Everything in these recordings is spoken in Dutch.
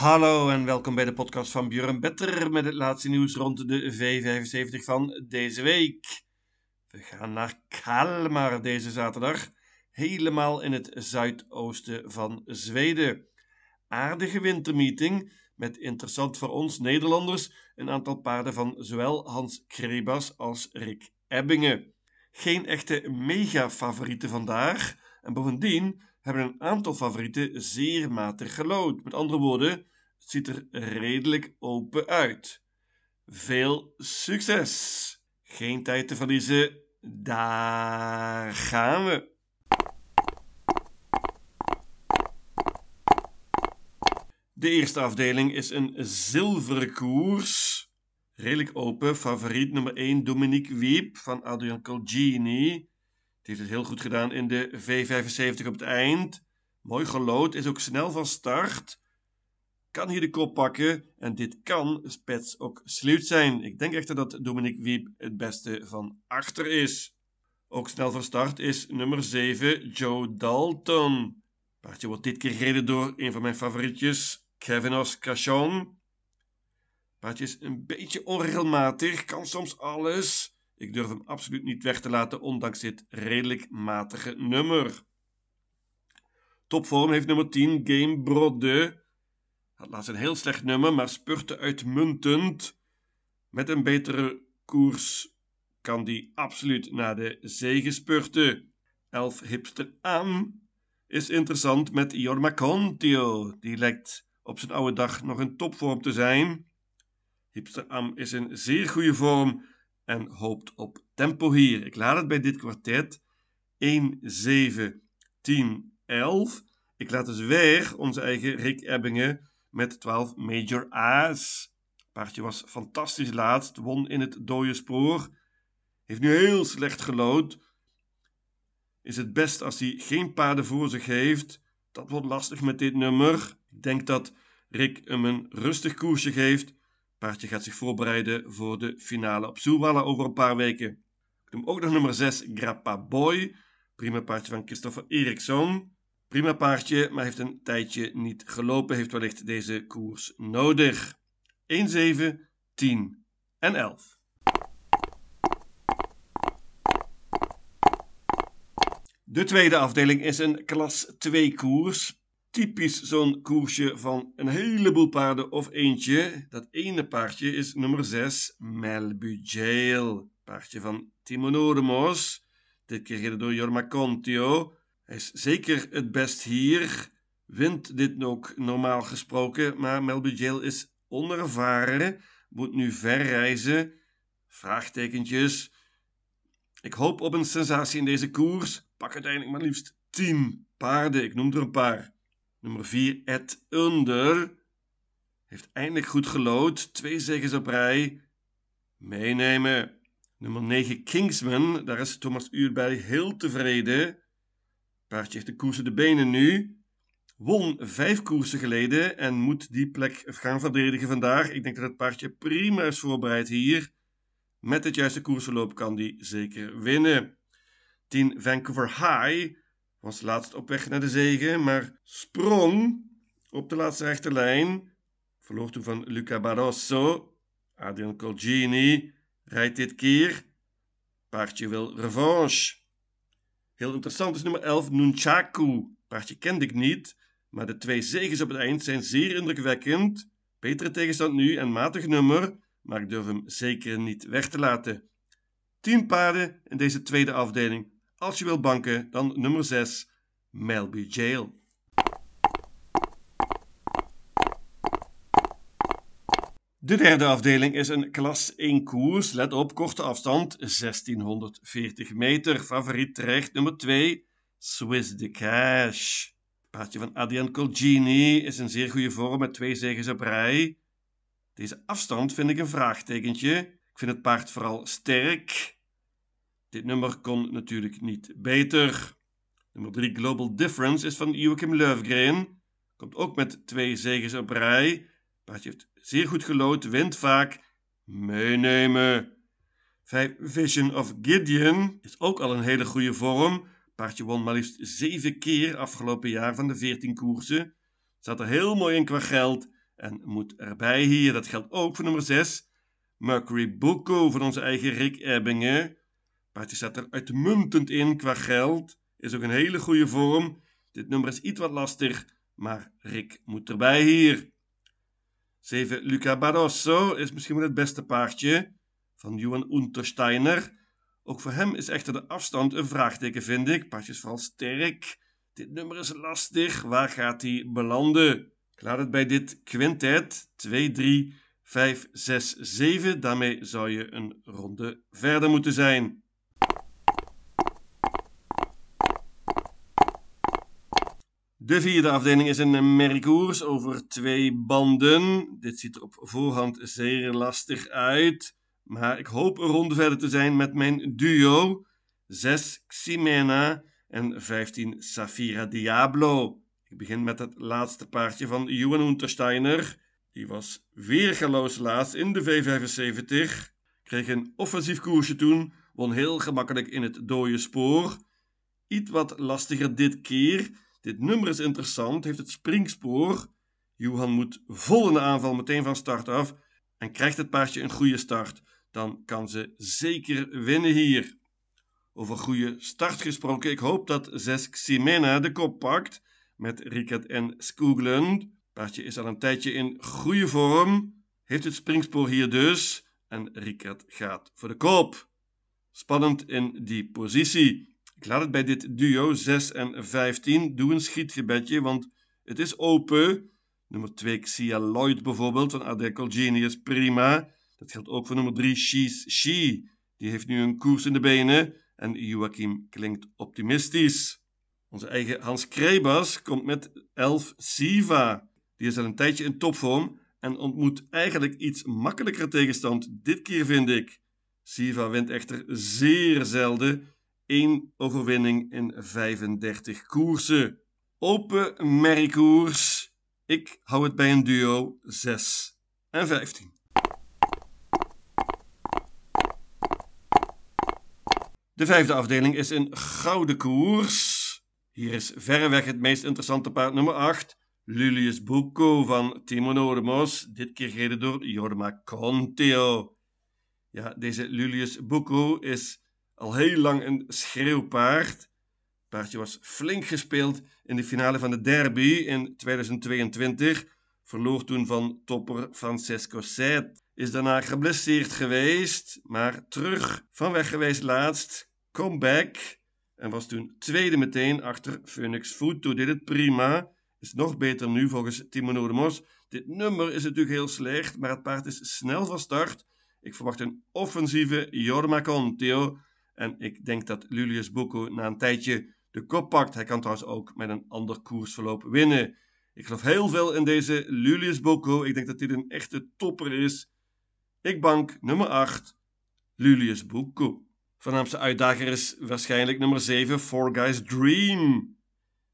Hallo en welkom bij de podcast van Björn Better met het laatste nieuws rond de V75 van deze week. We gaan naar Kalmar deze zaterdag, helemaal in het zuidoosten van Zweden. Aardige wintermeeting met interessant voor ons Nederlanders een aantal paarden van zowel Hans Krebas als Rick Ebbingen. Geen echte mega-favorieten vandaag en bovendien hebben een aantal favorieten zeer matig gelood. Met andere woorden, het ziet er redelijk open uit. Veel succes! Geen tijd te verliezen, daar gaan we! De eerste afdeling is een zilveren koers. Redelijk open. Favoriet nummer 1 Dominique Wiep van Adrian Colgini heeft het heel goed gedaan in de V75 op het eind. Mooi gelood, is ook snel van start. Kan hier de kop pakken en dit kan spets ook sluit zijn. Ik denk echter dat Dominique Wiep het beste van achter is. Ook snel van start is nummer 7 Joe Dalton. Paardje wordt dit keer gereden door een van mijn favorietjes, Kevin Oscachon. Paardje is een beetje onregelmatig, kan soms alles. Ik durf hem absoluut niet weg te laten, ondanks dit redelijk matige nummer. Topvorm heeft nummer 10, Game Brode. Had laatst een heel slecht nummer, maar spurte uitmuntend. Met een betere koers kan die absoluut naar de zege spurten. Elf hipster aan is interessant met Jorma Contio. Die lijkt op zijn oude dag nog in topvorm te zijn. Hipster Am is in zeer goede vorm en hoopt op tempo hier. Ik laat het bij dit kwartet 1, 7, 10, 11. Ik laat dus weer onze eigen Rick Ebbingen met 12 Major A's. Paardje was fantastisch laatst, won in het dode spoor. Heeft nu heel slecht gelood. Is het best als hij geen paarden voor zich heeft. Dat wordt lastig met dit nummer. Ik denk dat Rick hem een rustig koersje geeft Paardje gaat zich voorbereiden voor de finale op Soelwalla over een paar weken. Ik noem ook nog nummer 6, Grappa Boy. Prima paardje van Christopher Eriksson. Prima paardje, maar heeft een tijdje niet gelopen. Heeft wellicht deze koers nodig. 1, 7, 10 en 11. De tweede afdeling is een klas 2 koers typisch zo'n koersje van een heleboel paarden of eentje. Dat ene paardje is nummer 6, Melbujail. Paardje van Timonormos. Dit keer gereden door Jorma Contio. Hij is zeker het best hier. Wint dit ook normaal gesproken, maar Melbujail is onervaren. Moet nu ver reizen. Vraagtekentjes. Ik hoop op een sensatie in deze koers. Pak uiteindelijk maar liefst 10 paarden. Ik noem er een paar. Nummer 4, Ed Under. Heeft eindelijk goed gelood. Twee zegens op rij. Meenemen. Nummer 9, Kingsman. Daar is Thomas Uurbij heel tevreden. Paardje heeft de koersen de benen nu. Won vijf koersen geleden en moet die plek gaan verdedigen vandaag. Ik denk dat het paardje prima is voorbereid hier. Met het juiste koersenloop kan die zeker winnen. 10 Vancouver High was laatst op weg naar de zege, maar sprong op de laatste rechterlijn. Verloor toen van Luca Barroso. Adrian Colgini rijdt dit keer. Paardje wil revanche. Heel interessant is nummer 11, Nunchaku. Paardje kende ik niet, maar de twee zegens op het eind zijn zeer indrukwekkend. Betere tegenstand nu en matig nummer, maar ik durf hem zeker niet weg te laten. 10 paarden in deze tweede afdeling. Als je wilt banken, dan nummer 6, Melby Jail. De derde afdeling is een klas 1 koers. Let op, korte afstand, 1640 meter. Favoriet terecht, nummer 2, Swiss the Cash. Paardje van Adrian Colgini is in zeer goede vorm met twee zegens op rij. Deze afstand vind ik een vraagtekentje. Ik vind het paard vooral sterk. Dit nummer kon natuurlijk niet beter. Nummer 3 Global Difference is van Joachim Löfgren. Komt ook met twee zegens op rij. Paardje heeft zeer goed gelood, wint vaak. Meenemen. 5 Vision of Gideon is ook al een hele goede vorm. Paardje won maar liefst 7 keer afgelopen jaar van de 14 koersen. Zat er heel mooi in qua geld en moet erbij hier. Dat geldt ook voor nummer 6. Mercury Boko van onze eigen Rick Ebbingen. Paardje staat er uitmuntend in qua geld. Is ook een hele goede vorm. Dit nummer is iets wat lastig, maar Rick moet erbij hier. 7 Luca Barosso is misschien wel het beste paardje van Johan Untersteiner. Ook voor hem is echter de afstand een vraagteken, vind ik. Paardje is vooral sterk. Dit nummer is lastig. Waar gaat hij belanden? Ik laat het bij dit quintet 2, 3, 5, 6, 7. Daarmee zou je een ronde verder moeten zijn. De vierde afdeling is een merkkoers over twee banden. Dit ziet er op voorhand zeer lastig uit. Maar ik hoop een verder te zijn met mijn duo. 6 Ximena en 15 Safira Diablo. Ik begin met het laatste paardje van Johan Untersteiner. Die was weergaloos laatst in de V75. Kreeg een offensief koersje toen. Won heel gemakkelijk in het dode spoor. Iets wat lastiger dit keer. Dit nummer is interessant, heeft het springspoor. Johan moet vol in de aanval meteen van start af. En krijgt het paardje een goede start, dan kan ze zeker winnen hier. Over goede start gesproken, ik hoop dat 6 Ximena de kop pakt met Rickert en Skoglund. Paardje is al een tijdje in goede vorm, heeft het springspoor hier dus en Rickert gaat voor de kop. Spannend in die positie. Ik laat het bij dit duo 6 en 15. Doe een schietgebedje, want het is open. Nummer 2 Xia Lloyd bijvoorbeeld van Adeco Genius, prima. Dat geldt ook voor nummer 3 She's She. Die heeft nu een koers in de benen en Joachim klinkt optimistisch. Onze eigen Hans Krebas komt met 11 Siva. Die is al een tijdje in topvorm en ontmoet eigenlijk iets makkelijker tegenstand dit keer vind ik. Siva wint echter zeer zelden. Één overwinning in 35 koersen. Open merkkoers. Ik hou het bij een duo 6 en 15. De vijfde afdeling is een gouden koers. Hier is verreweg het meest interessante paard nummer 8. Lulius Bucco van Timo Nodemos. Dit keer gereden door Jorma Conteo. Ja, deze Lulius Bucco is al heel lang een schreeuwpaard. Het paardje was flink gespeeld in de finale van de derby in 2022. Verloor toen van topper Francesco Set. Is daarna geblesseerd geweest, maar terug van weg geweest laatst comeback. En was toen tweede meteen achter Phoenix Food. Deed het prima. Is nog beter nu volgens Timo de. Dit nummer is natuurlijk heel slecht, maar het paard is snel van start. Ik verwacht een offensieve Jorma Conteo. En ik denk dat Lulius Bucco na een tijdje de kop pakt. Hij kan trouwens ook met een ander koersverloop winnen. Ik geloof heel veel in deze Lulius Bucco. Ik denk dat dit een echte topper is. Ik bank nummer 8, Lulius Bucco. Voornaamste uitdager is waarschijnlijk nummer 7, Four Guys Dream.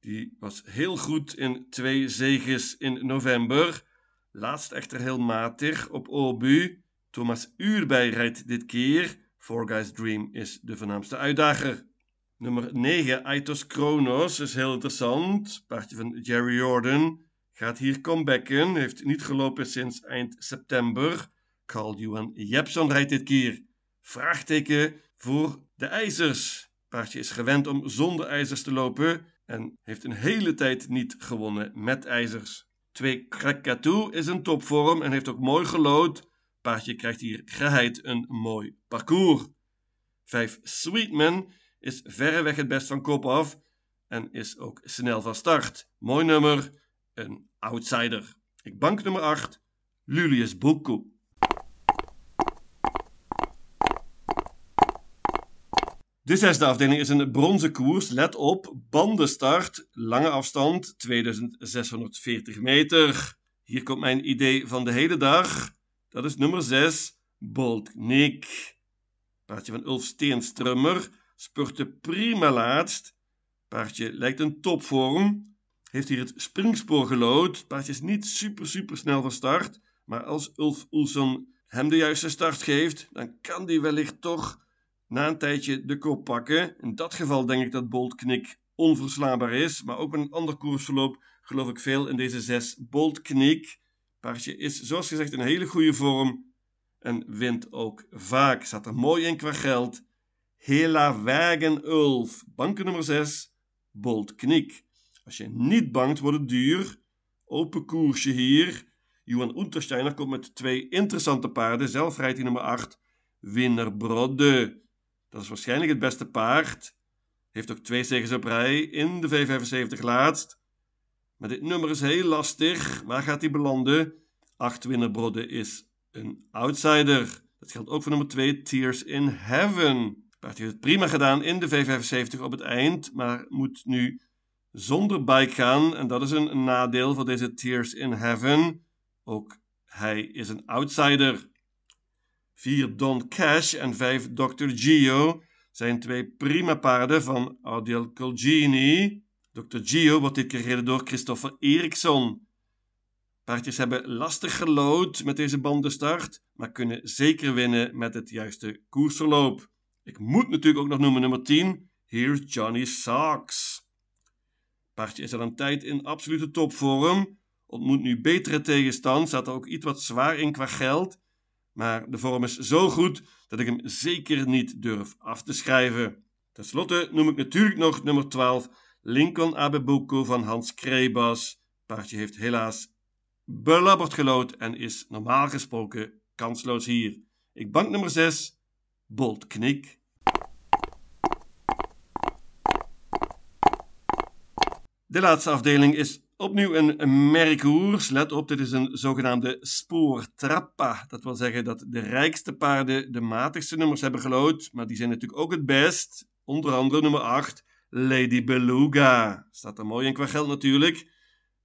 Die was heel goed in twee zeges in november. Laatst echter heel matig op Obu. Thomas Uurbij rijdt dit keer. Four Guys Dream is de voornaamste uitdager. Nummer 9, Aitos Kronos, is heel interessant. Paardje van Jerry Jordan. Gaat hier comebacken. Heeft niet gelopen sinds eind september. Carl Johan Jepson rijdt dit keer. Vraagteken voor de ijzers. Paardje is gewend om zonder ijzers te lopen en heeft een hele tijd niet gewonnen met ijzers. 2 Krakatoe is een topvorm en heeft ook mooi gelood. Paardje krijgt hier geheid een mooi parcours. 5 Sweetman is verreweg het best van kop af en is ook snel van start. Mooi nummer, een outsider. Ik bank nummer 8, Lulius Bucco. De zesde afdeling is een bronzen koers. Let op, bandenstart, lange afstand, 2640 meter. Hier komt mijn idee van de hele dag. Dat is nummer 6, Bolt Nick. Paardje van Ulf Steenstrummer spurte prima laatst. Paardje lijkt een topvorm. Heeft hier het springspoor gelood. Paardje is niet super super snel van start. Maar als Ulf Oelson hem de juiste start geeft, dan kan die wellicht toch na een tijdje de kop pakken. In dat geval denk ik dat Bolt Knik onverslaanbaar is. Maar ook een ander koersverloop geloof ik veel in deze zes Bolt Knik. Paardje is zoals gezegd in hele goede vorm en wint ook vaak. Staat er mooi in qua geld. Hela Wagen Ulf, banken nummer 6, Bolt Knik. Als je niet bangt, wordt het duur. Open koersje hier. Johan Untersteiner komt met twee interessante paarden. Zelf rijdt hij nummer 8, Winner Brodde. Dat is waarschijnlijk het beste paard. Heeft ook twee zegens op rij in de V75 laatst. Maar dit nummer is heel lastig. Waar gaat hij belanden? 8 Winner Brodde is een outsider. Dat geldt ook voor nummer 2, Tears in Heaven. Paard heeft het prima gedaan in de V75 op het eind, maar moet nu zonder bike gaan. En dat is een nadeel voor deze Tears in Heaven. Ook hij is een outsider. 4 Don Cash en 5 Dr. Gio zijn twee prima paarden van Adil Colgini. Dr. Gio wordt dit keer gereden door Christopher Eriksson. Paardjes hebben lastig gelood met deze bandenstart, maar kunnen zeker winnen met het juiste koersverloop. Ik moet natuurlijk ook nog noemen nummer 10, Here's Johnny Socks. Paardje is al een tijd in absolute topvorm, ontmoet nu betere tegenstand, staat er ook iets wat zwaar in qua geld, maar de vorm is zo goed dat ik hem zeker niet durf af te schrijven. Ten slotte noem ik natuurlijk nog nummer 12, Lincoln Abebuko van Hans Krebas. Paardje heeft helaas belabberd gelood en is normaal gesproken kansloos hier. Ik bank nummer 6, Bolt Knik. De laatste afdeling is opnieuw een merkkoers. Let op, dit is een zogenaamde spoortrappa. Dat wil zeggen dat de rijkste paarden de matigste nummers hebben gelood, maar die zijn natuurlijk ook het best. Onder andere nummer 8, Lady Beluga. Staat er mooi in qua geld natuurlijk.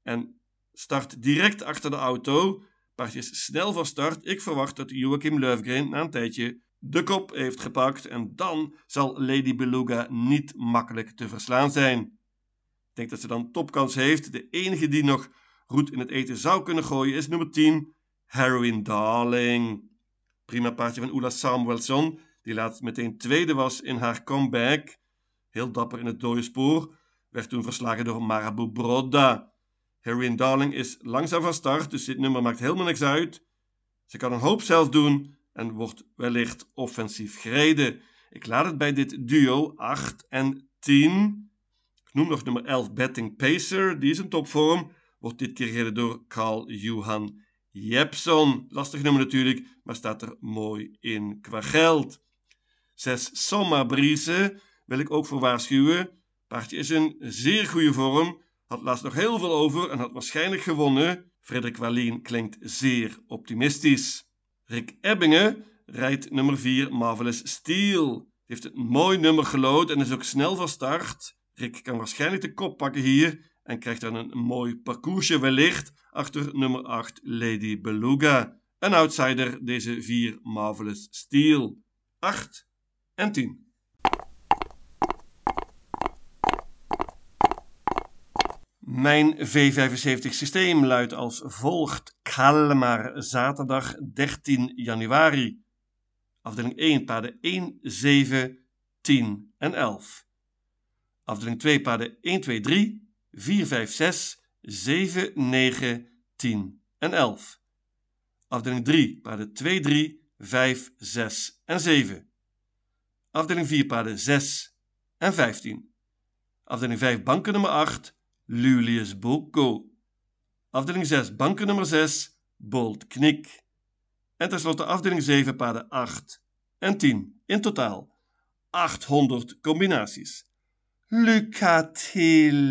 En start direct achter de auto. Paardje is snel van start. Ik verwacht dat Joachim Löfgren na een tijdje de kop heeft gepakt. En dan zal Lady Beluga niet makkelijk te verslaan zijn. Ik denk dat ze dan topkans heeft. De enige die nog goed in het eten zou kunnen gooien is nummer 10, Heroin Darling. Prima paardje van Ola Samuelson, die laatst meteen tweede was in haar comeback. Heel dapper in het dode spoor. Werd toen verslagen door Marabu Broda. Heroin Darling is langzaam van start, dus dit nummer maakt helemaal niks uit. Ze kan een hoop zelf doen en wordt wellicht offensief gereden. Ik laat het bij dit duo 8 en 10. Ik noem nog nummer 11 Betting Pacer, die is in topvorm. Wordt dit keer gereden door Carl Johan Jepson. Lastig nummer natuurlijk, maar staat er mooi in qua geld. 6 Somma Brise wil ik ook voor waarschuwen. Paardje is in zeer goede vorm. Had laatst nog heel veel over en had waarschijnlijk gewonnen. Frederik Wallien klinkt zeer optimistisch. Rick Ebbingen rijdt nummer 4 Marvelous Steel. Heeft een mooi nummer gelood en is ook snel van start. Rick kan waarschijnlijk de kop pakken hier en krijgt dan een mooi parcoursje wellicht achter nummer 8 Lady Beluga. Een outsider deze 4 Marvelous Steel. 8 en 10. Mijn V75 systeem luidt als volgt. Kalmar, zaterdag 13 januari. Afdeling 1, paarden 1, 7, 10 en 11. Afdeling 2, paarden 1, 2, 3, 4, 5, 6, 7, 9, 10 en 11. Afdeling 3, paarden 2, 3, 5, 6 en 7. Afdeling 4, paarden 6 en 15. Afdeling 5, banken nummer 8, Lulius Boko. Afdeling 6, banken nummer 6, Bolt Knik. En tenslotte afdeling 7, paarden 8 en 10. In totaal 800 combinaties. Lucatil.